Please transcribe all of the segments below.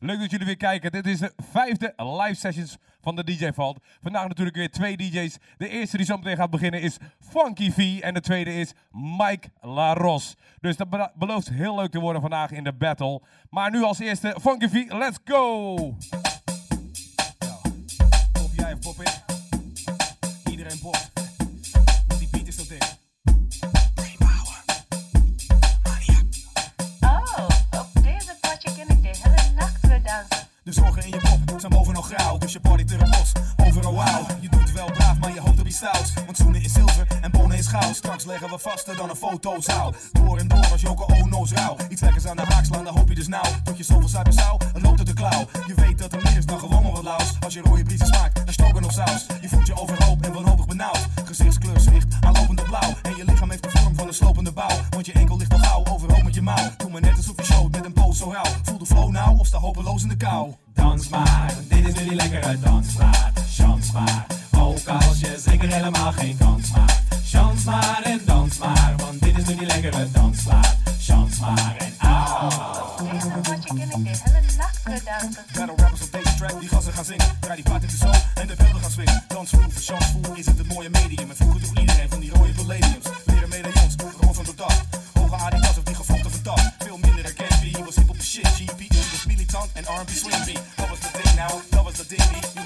Leuk dat jullie weer kijken. Dit is de vijfde live sessions van de DJ Vault. Vandaag natuurlijk weer twee DJ's. De eerste die zo meteen gaat beginnen is Funky V. En de tweede is Mike LaRos. Dus dat be- belooft heel leuk te worden vandaag in de battle. Maar nu als eerste Funky V, let's go! De zorgen in je pop zijn bovenal grauw. Dus je party te bos. Overal wauw. Je doet wel braaf, maar je hoopt op iets stouts. Want zoenen is zilver en bonen is goud. Straks leggen we vaster dan een fotozaal. Door en door als Joko Ono's rauw. Iets lekkers aan de haak slaan, dan hoop je dus nou. Tot je zoveel suiker zou, het loopt uit de klauw. Je weet dat er meer is dan gewoon maar wat laus. Als je rode briesen smaakt, dan stoken of saus. Je voelt je overhoop en wanhopig benauwd. Gezichtskleur zwicht, aanlopend op blauw. En je lichaam heeft de vorm van een slopende bouw. Want je enkel ligt al gauw, overhoop met je mouw. Doe maar net alsof je showt met een poos zo rauw. Voel de flow nou of sta hopeloos in de kou. Dans maar, dit is nu die lekkere dansplaat. Chans maar, ook als je zeker helemaal geen kans maakt. Chans maar en dans maar, want dit is nu die lekkere dansplaat. Chans maar en au. Battle rappers op deze track, die gassen gaan zingen. Draai die paard in de zo en de beelden gaan swingen. Dansvloer voor chansvoer is het het mooie medium. En vroeger droeg iedereen van die rode palladiums. Leren medaillons, rol van de dag. Hoge Adidas of die gevochten van tas. Veel minder herkend, was hip op de shit. GPE was militant en R&B swing beat. Dat was de ding nou, dat was de ding niet.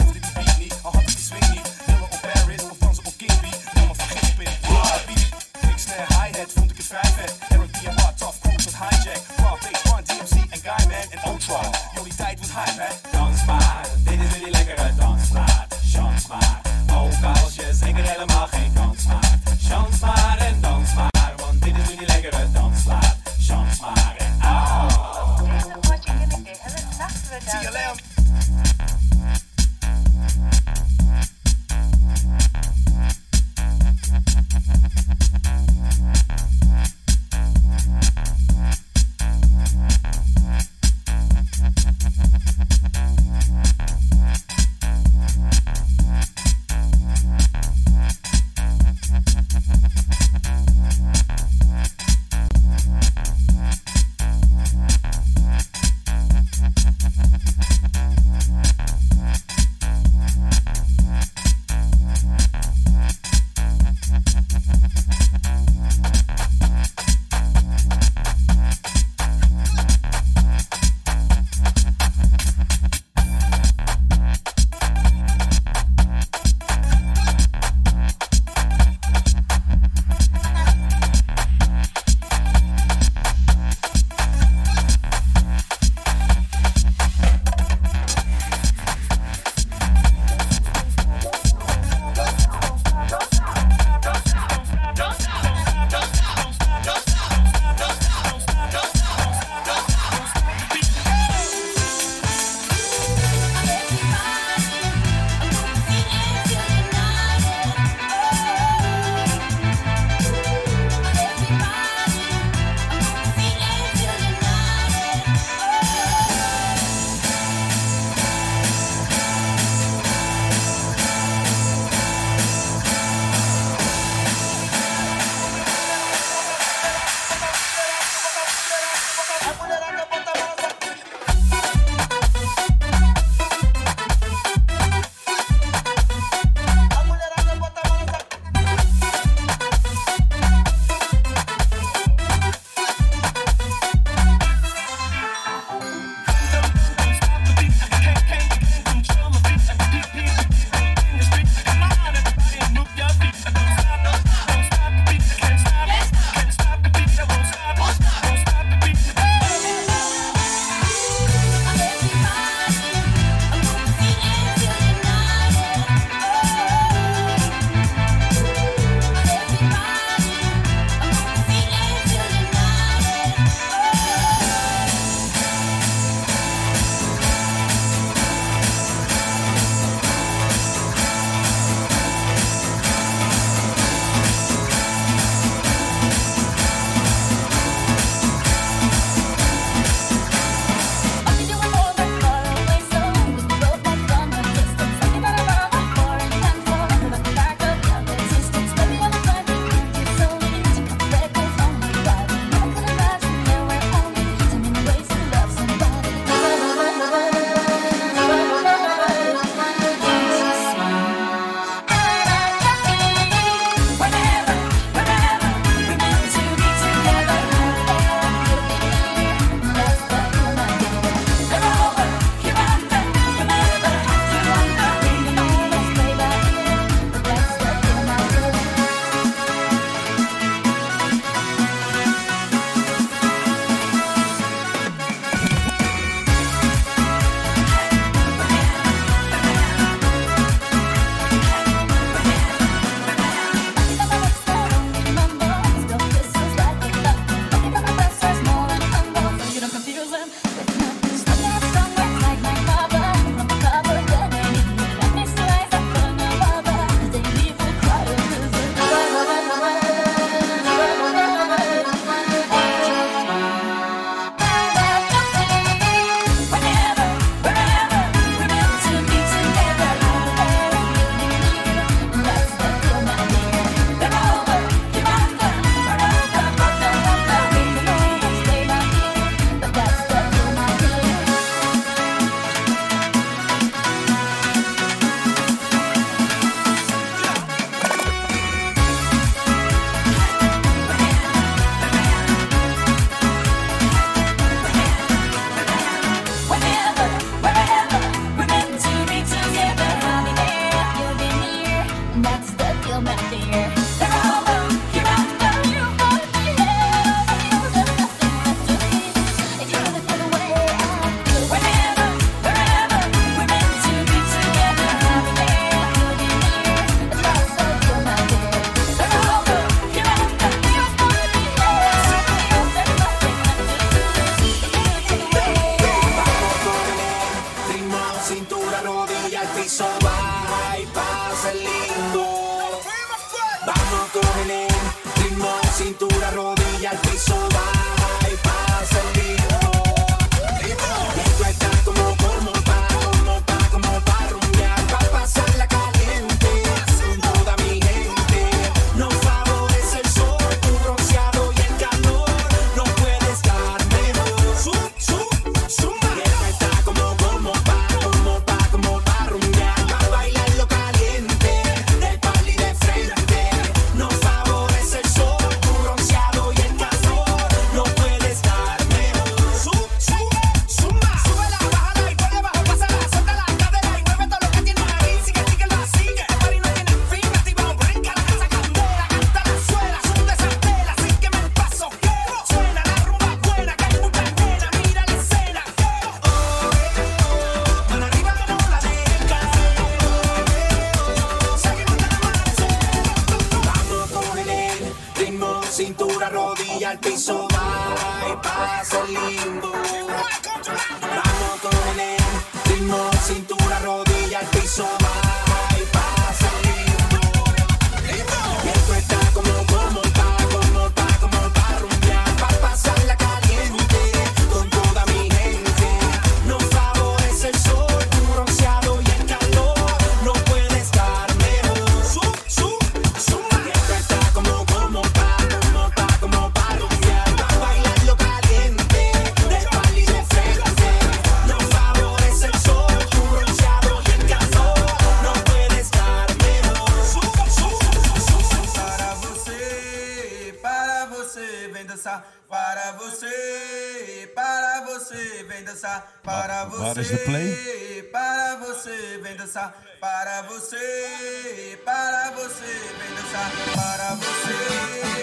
dançar para você, para você, vem dançar para você, para você, vem dançar para você, para você, vem dançar para você.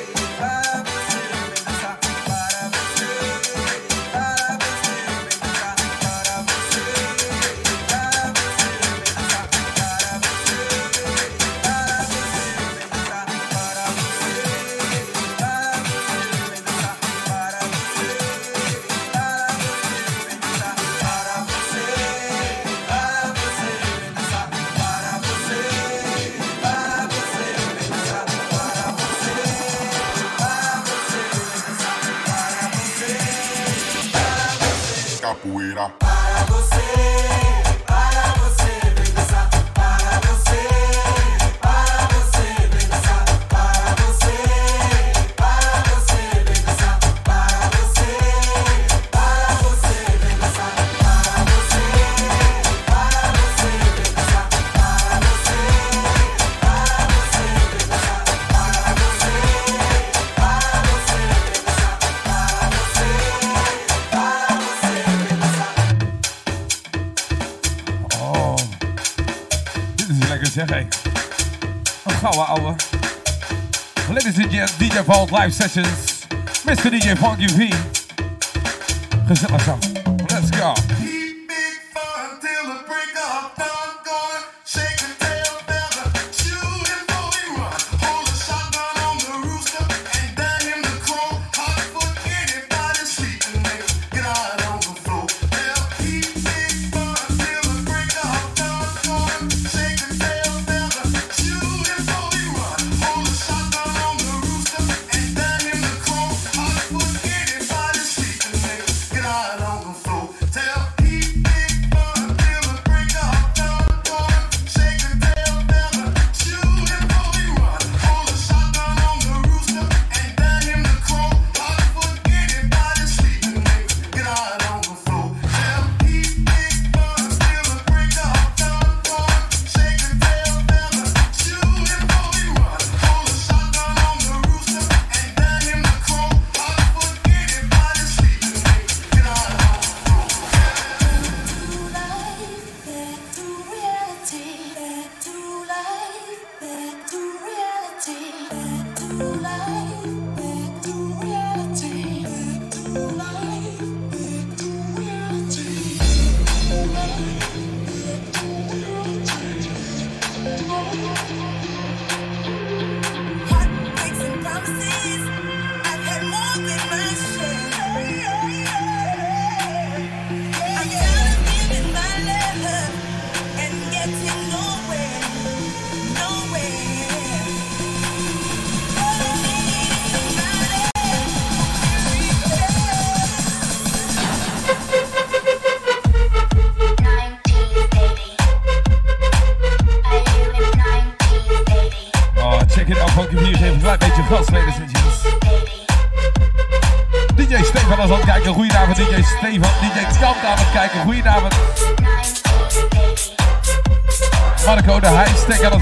Okay. Een gouden ouwe. Ladies and gentlemen, DJ Vault Live Sessions. Mr. DJ Funky V. Gezellig samen.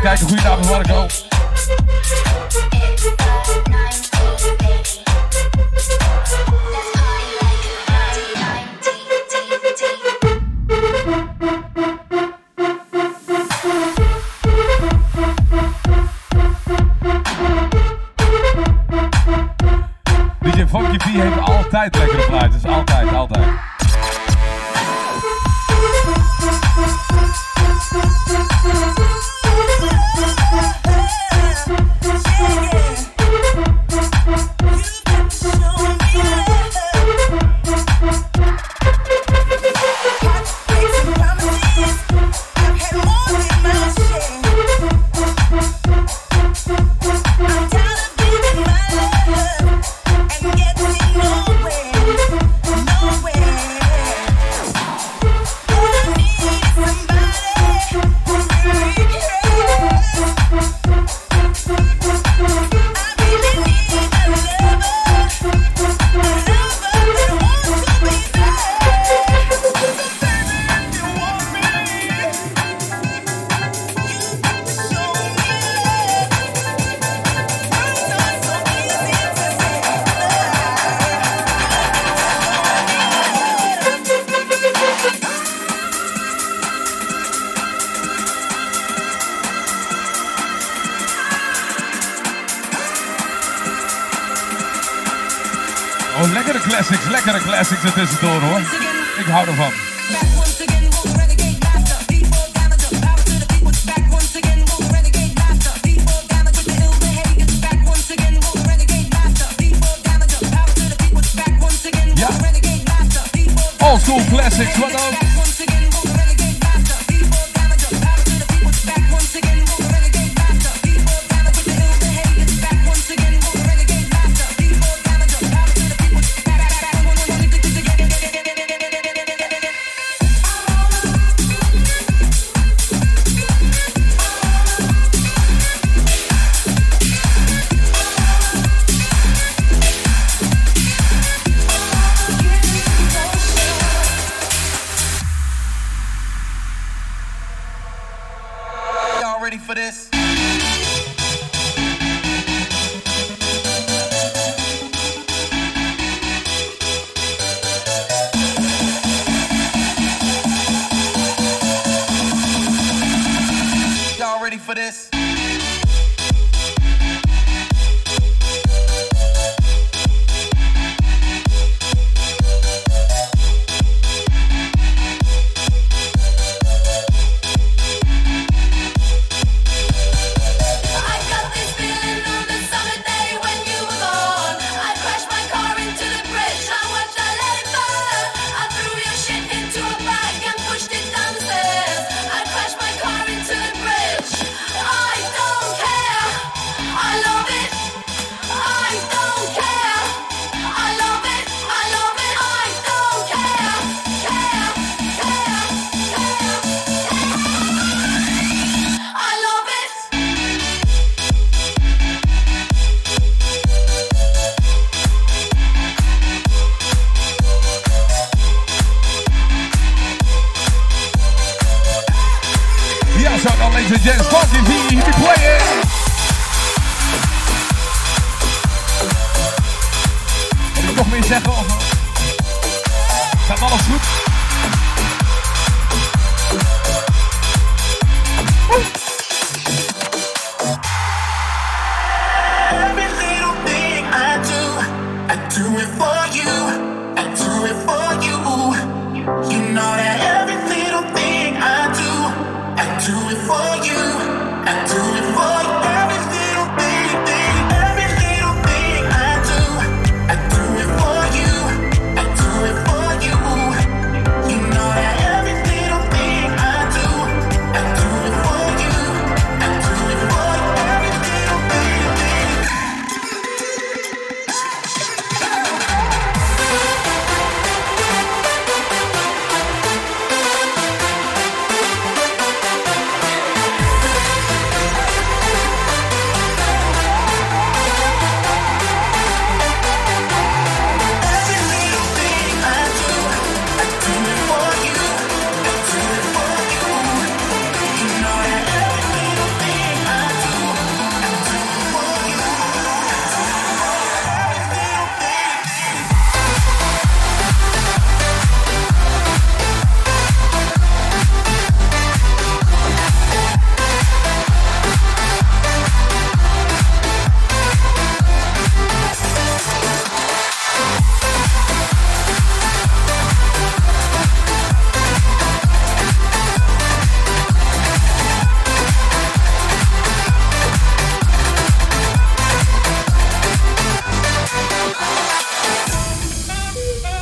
back if we not, wanna go. school classics. What up? the outside now, ladies and gents. Funky V, he be playing. Meer zeggen? Gaat alles.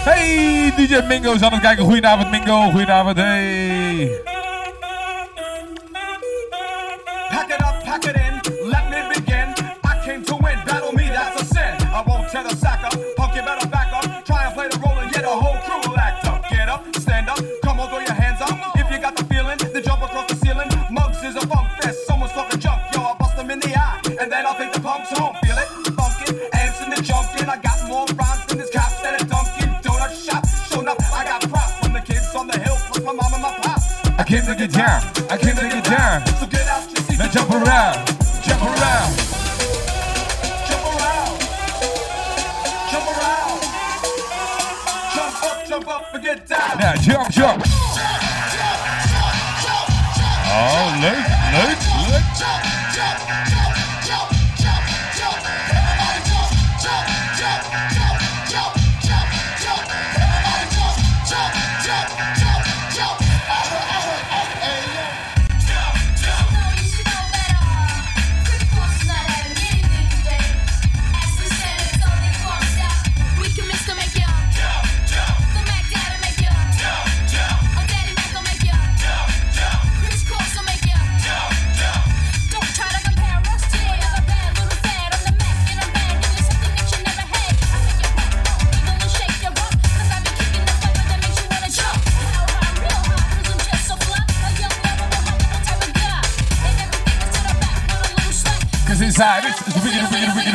Hey, DJ Mingo is aan het kijken. Goedenavond Mingo, goedenavond. Hey. down. I can't take it down. So get out your seat. Now jump around. Jump around. Jump around. Jump around. Jump up, jump up, and get down. Now jump, jump. Oh, look, look, look. Jump, jump, jump.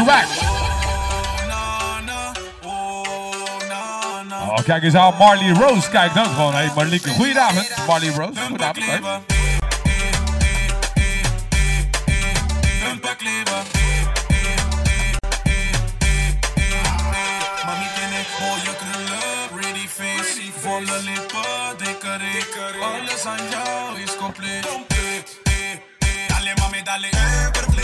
Oh, kijk eens al Marley Rose. Kijk dan gewoon. Hey, Marlieke, goedenavond. Marley Rose, goedenavond. Hey. Alles aan jou is compleet. Dale, mami, dale.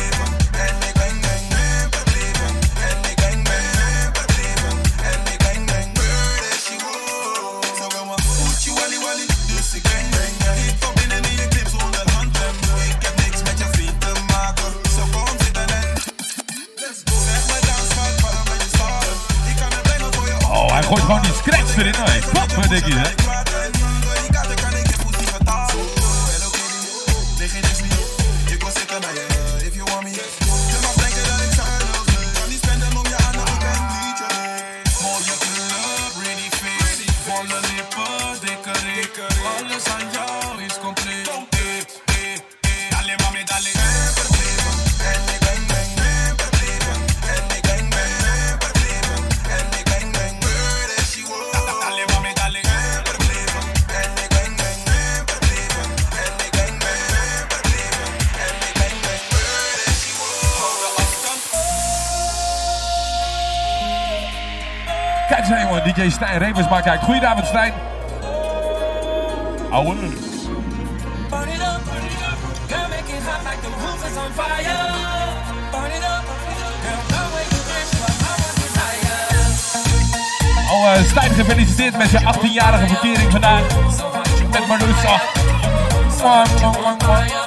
Gooi gewoon die scratch erin, hè? Wat denk je, hè? Stijn Remers maar kijkt. Goedenavond Stijn. Ouwe. Oh, Stijn, gefeliciteerd met je 18-jarige verkering vandaag. Met Marloes. Oh.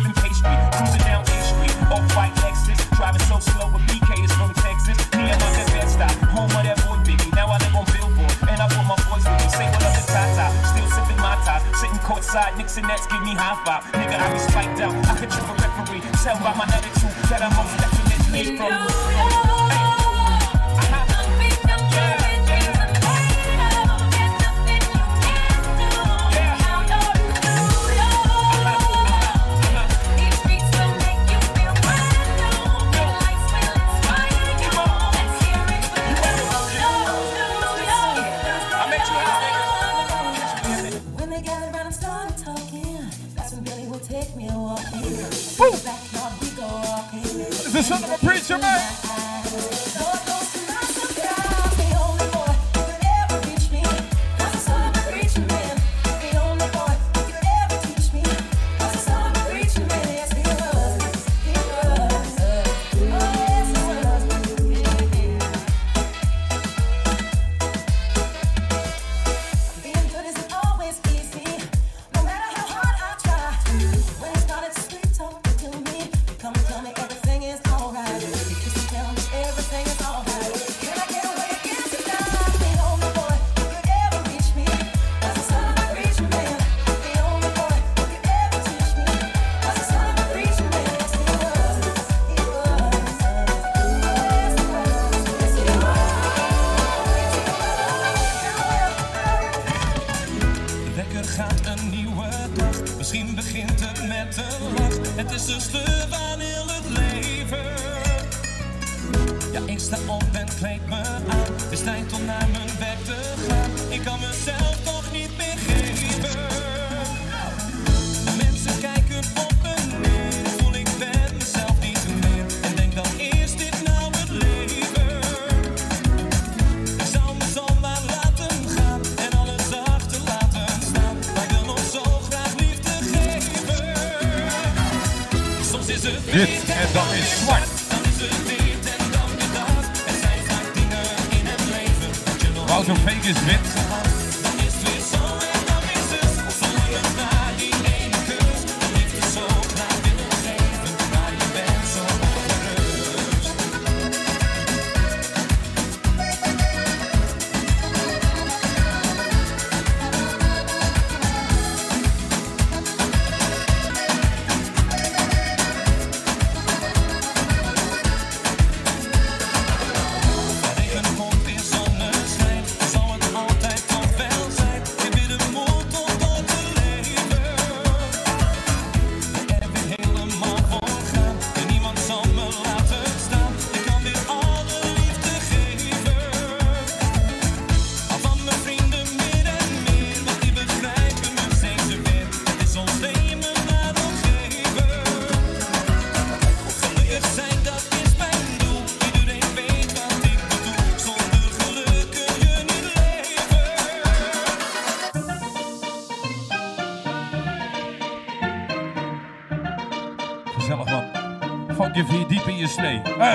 eating pastry, cruising down A Street, off white Lexus, driving so slow with BK is from Texas. Me and my that stop, home of that boy Biggie. Now I live on Billboard, and I brought my boys with me. Say what up to Tata, still sipping my top, sitting courtside, Knicks and Nets give me high five. Nigga, I be spiked out, I could trip a referee, tell by my attitude that I'm most definitely from. You know, preacher, man.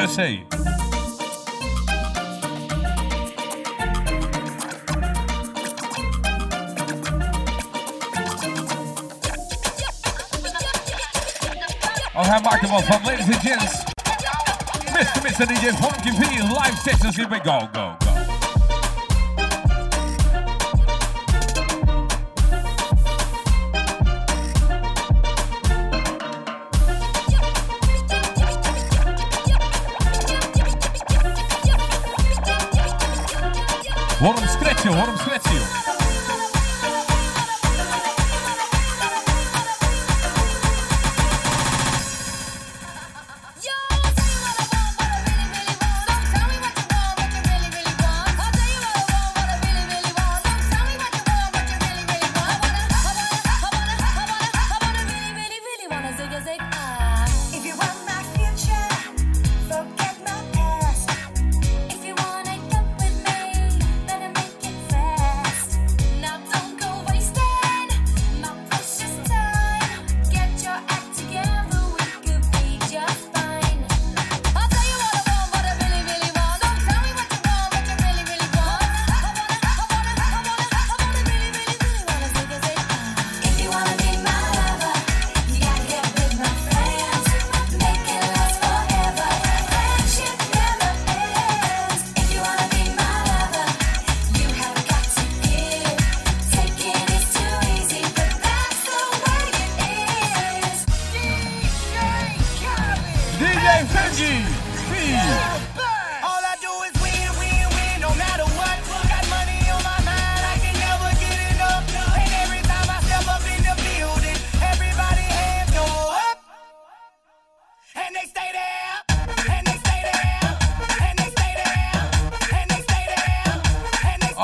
to. I'll have microphone from ladies and gents. Mr. Mr. DJ Funky P, live sessions, here we go, go, go. Waarom scratchen? Waarom scratchen?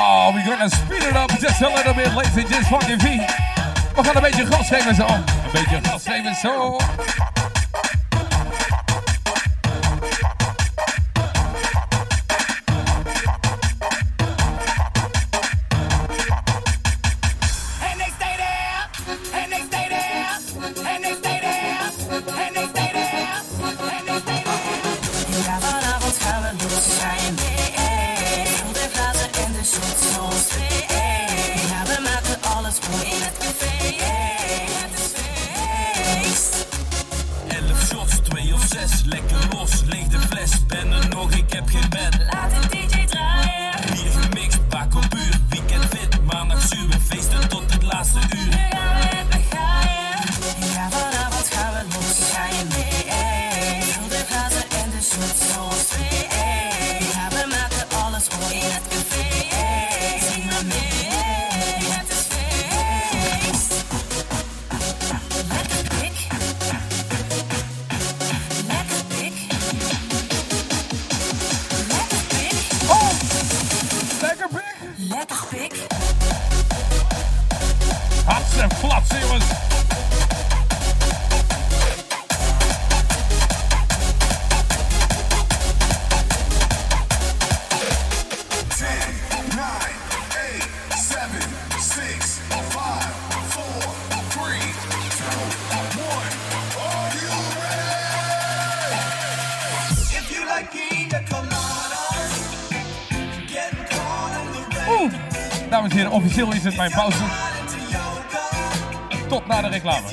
Oh, we're gonna speed it up just a little bit, ladies and gentlemen. We're gonna een beetje gas geven zo. Een beetje gas geven zo. stil is het mijn pauze. Tot na de reclame.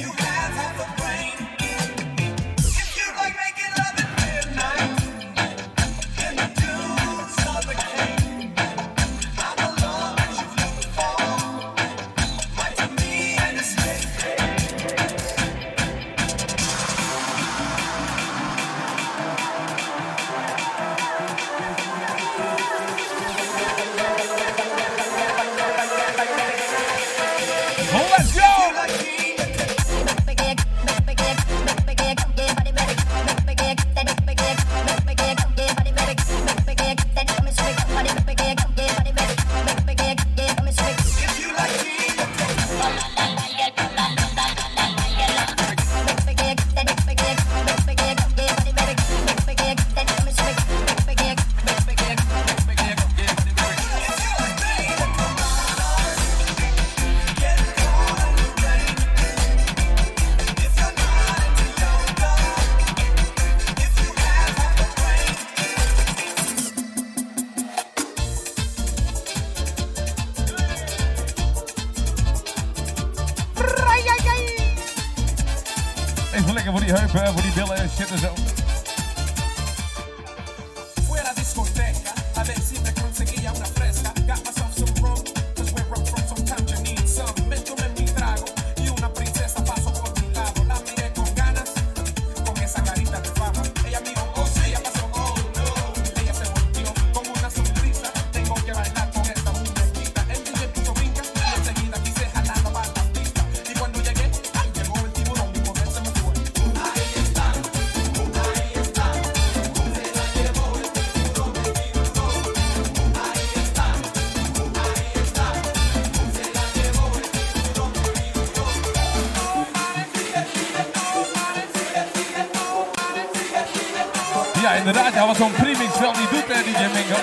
inderdaad, dat was zo'n premix wel die doet, eh, DJ Mingo.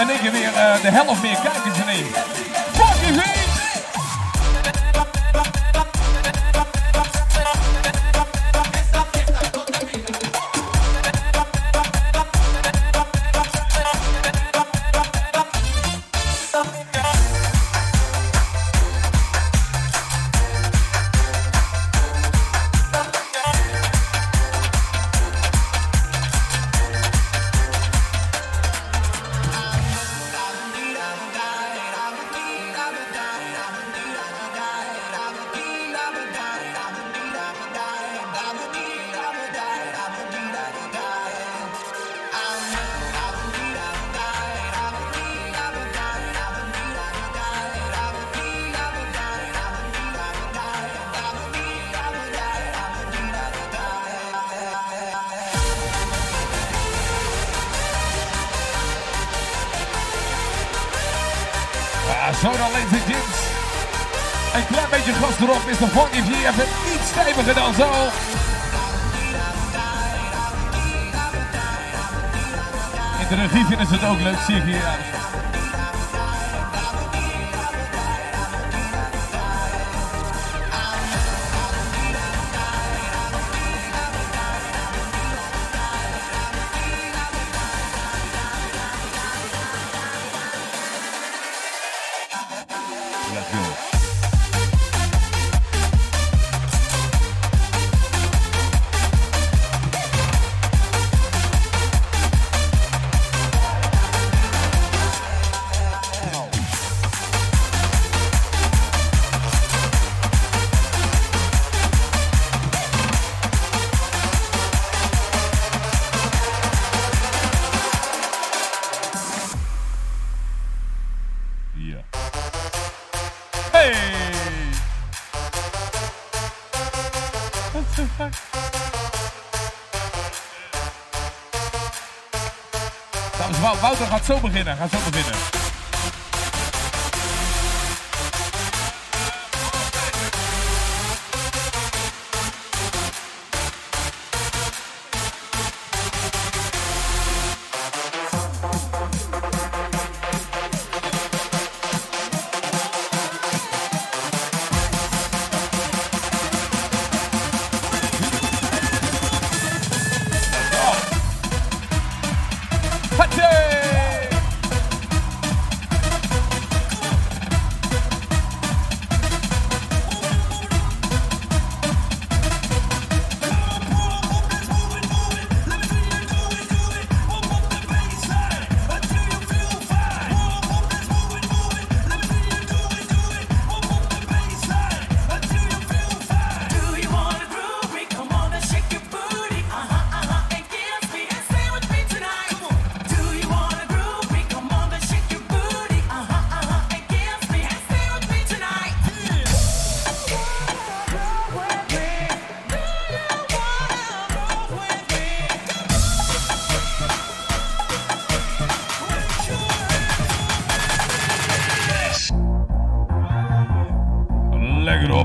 En ik heb weer eh, de helft meer kijkers ineens. Fucking Yeah. zo beginnen, gaat zo beginnen.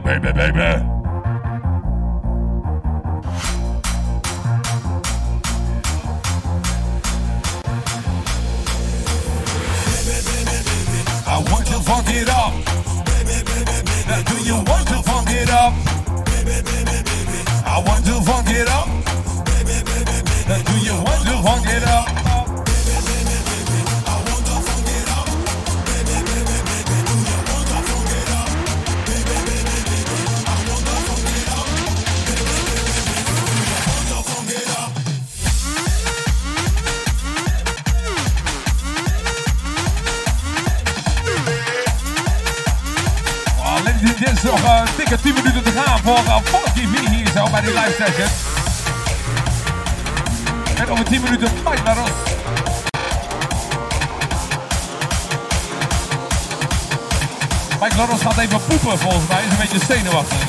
baby. Beetje zenuwachtig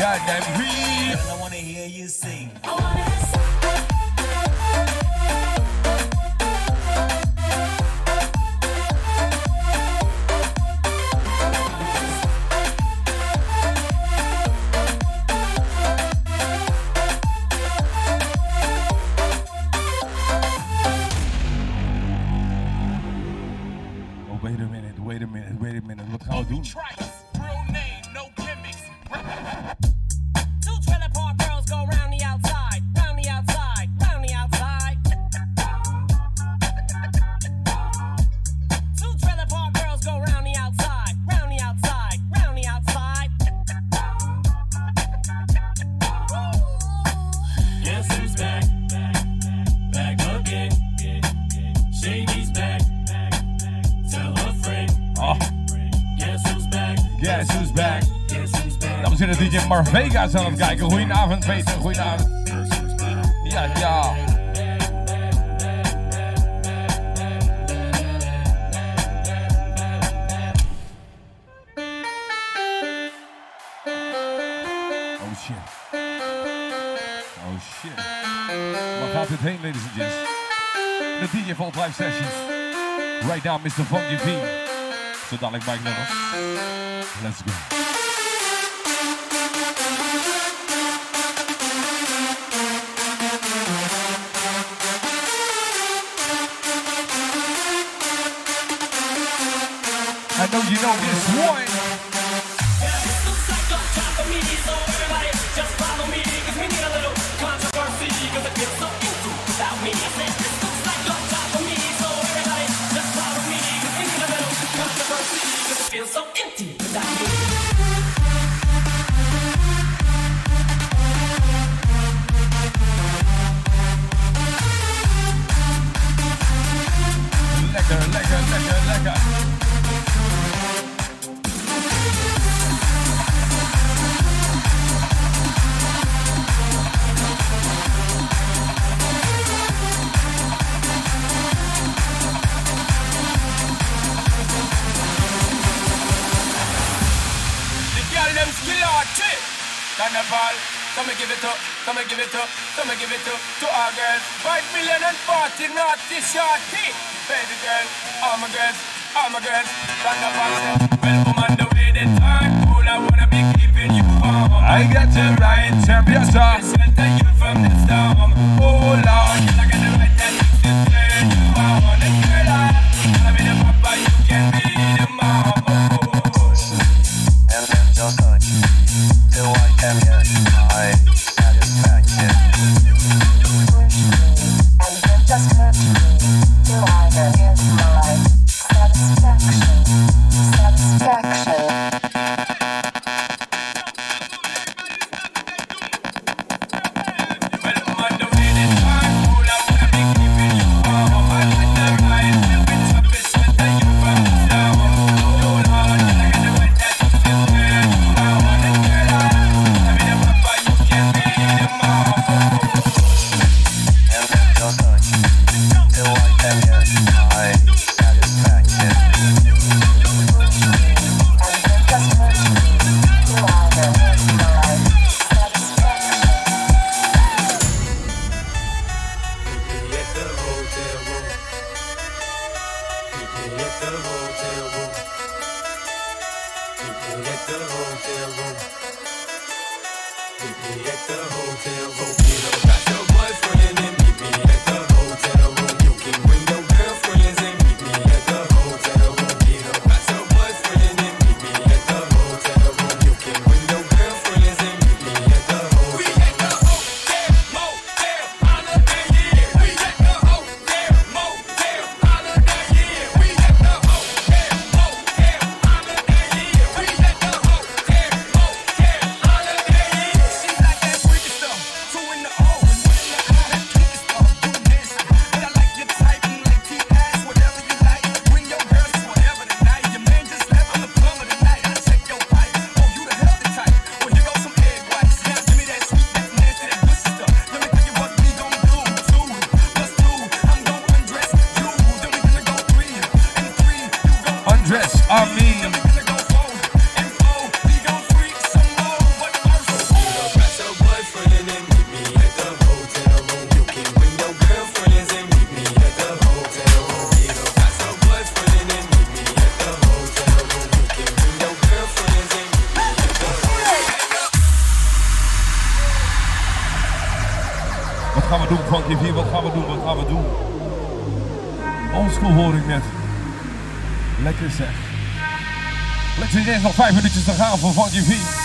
goddamn real. Mr. Funky P. So Dalek Mike Level. Let's go. I know you know this one. carnival. Come and give it up, come and give it up, come and give it up to our girls. Five million and forty naughty shorty, baby girl. I'm a girl, I'm a girl. The way. I wanna be keeping you warm. I got the right temperature. Wat gaan we doen, Frankie V? wat gaan we doen, wat gaan we doen? Oldschool hoor ik net. Lekker zeg. Lekker deze nog vijf minuutjes te gaan voor Frankie V.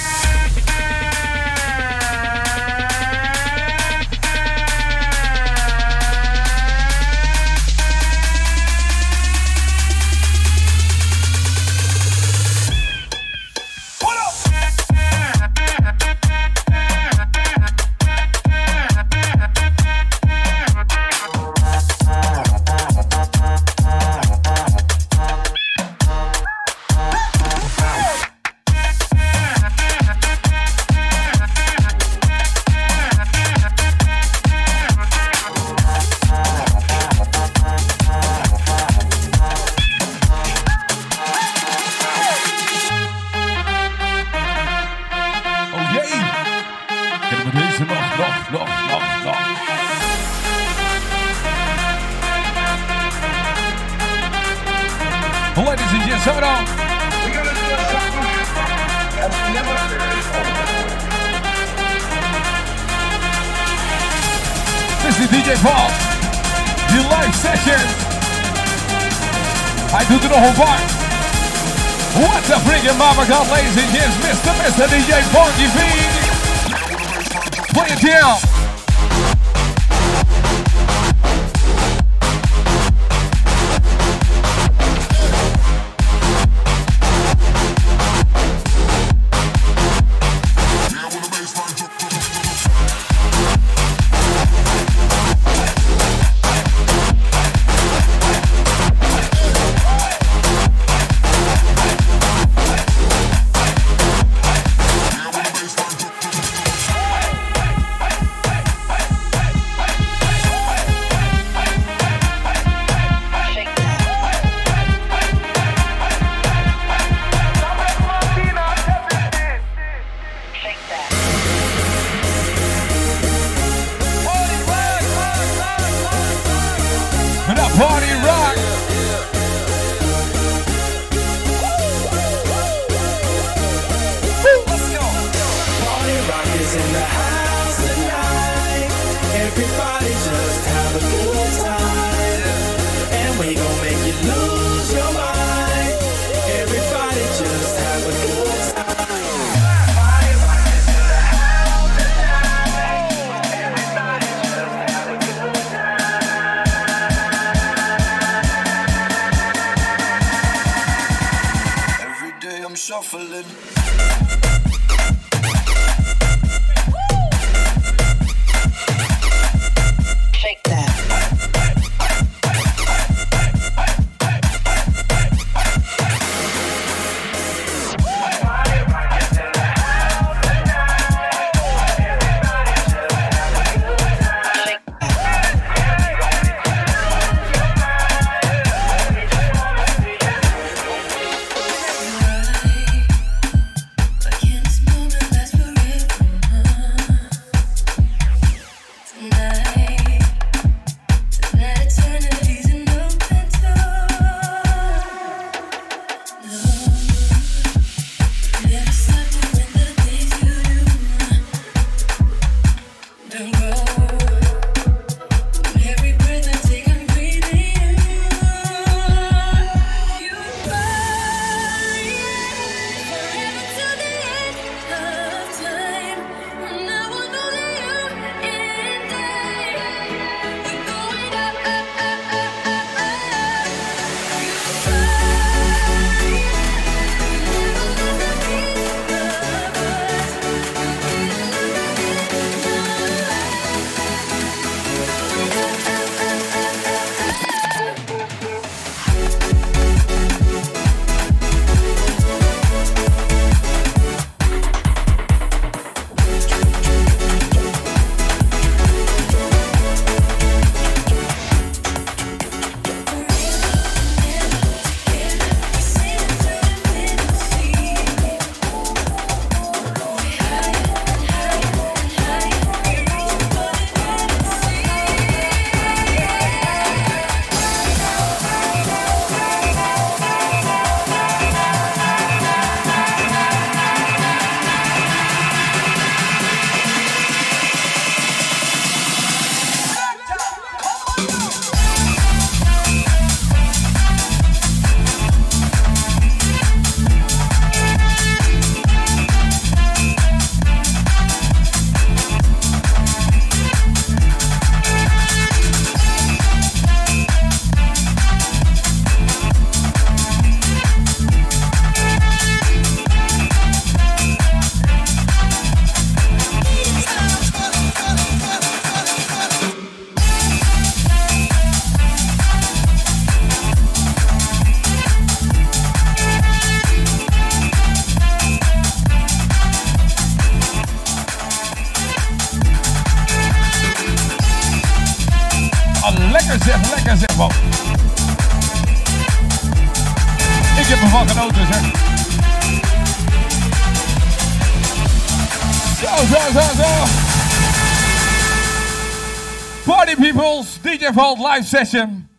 Vault live session.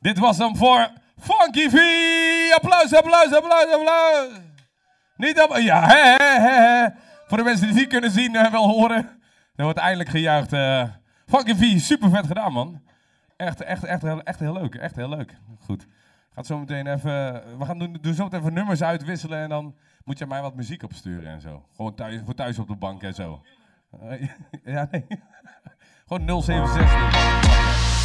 Dit was hem voor Funky V. Applaus, applaus, applaus, applaus. Niet op, ja, hè, hè, hè. Voor de mensen die het niet kunnen zien en wel horen. Er wordt eindelijk gejuicht. eh Funky V, super vet gedaan man. Echt, echt, echt, heel, echt heel leuk. Echt heel leuk. Goed. Gaat zo meteen even. We gaan doen, doen zo even nummers uitwisselen en dan moet je mij wat muziek opsturen en zo. Gewoon thuis, voor thuis op de bank en zo. Eh, ja, nee. Gewoon 067.